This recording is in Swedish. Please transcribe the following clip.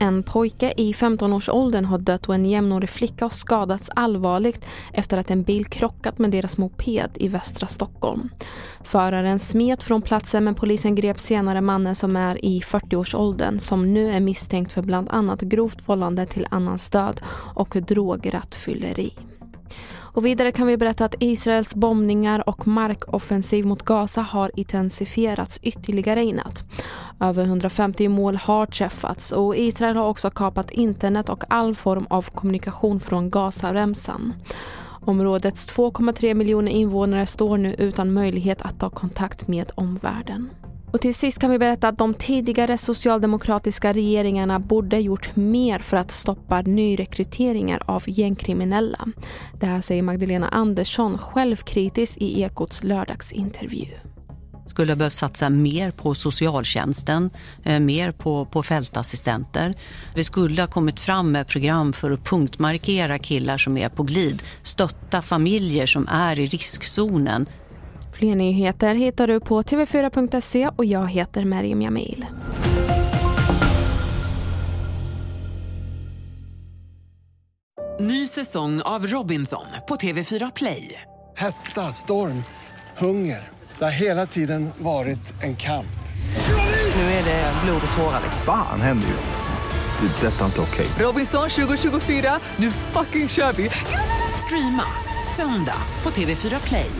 En pojke i 15-årsåldern har dött och en jämnårig flicka har skadats allvarligt efter att en bil krockat med deras moped i västra Stockholm. Föraren smet från platsen men polisen grep senare mannen som är i 40-årsåldern som nu är misstänkt för bland annat grovt vållande till annans död och drograttfylleri. Och vidare kan vi berätta att Israels bombningar och markoffensiv mot Gaza har intensifierats ytterligare i natt. Över 150 mål har träffats och Israel har också kapat internet och all form av kommunikation från Gazaremsan. Områdets 2,3 miljoner invånare står nu utan möjlighet att ta kontakt med omvärlden. Och till sist kan vi berätta att de tidigare socialdemokratiska regeringarna borde gjort mer för att stoppa nyrekryteringar av gängkriminella. Det här säger Magdalena Andersson självkritiskt i Ekots lördagsintervju skulle ha behövt satsa mer på socialtjänsten, eh, mer på, på fältassistenter. Vi skulle ha kommit fram med program för att punktmarkera killar som är på glid, stötta familjer som är i riskzonen. Fler nyheter hittar du på tv4.se och jag heter Merjem Jamil. Ny säsong av Robinson på TV4 Play. Hetta, storm, hunger. Det har hela tiden varit en kamp. Nu är det blod och tårar. Fan händer just nu. Det. är Detta är inte okej. Robinson 2024, nu fucking kör vi! Streama söndag på TV4 Play.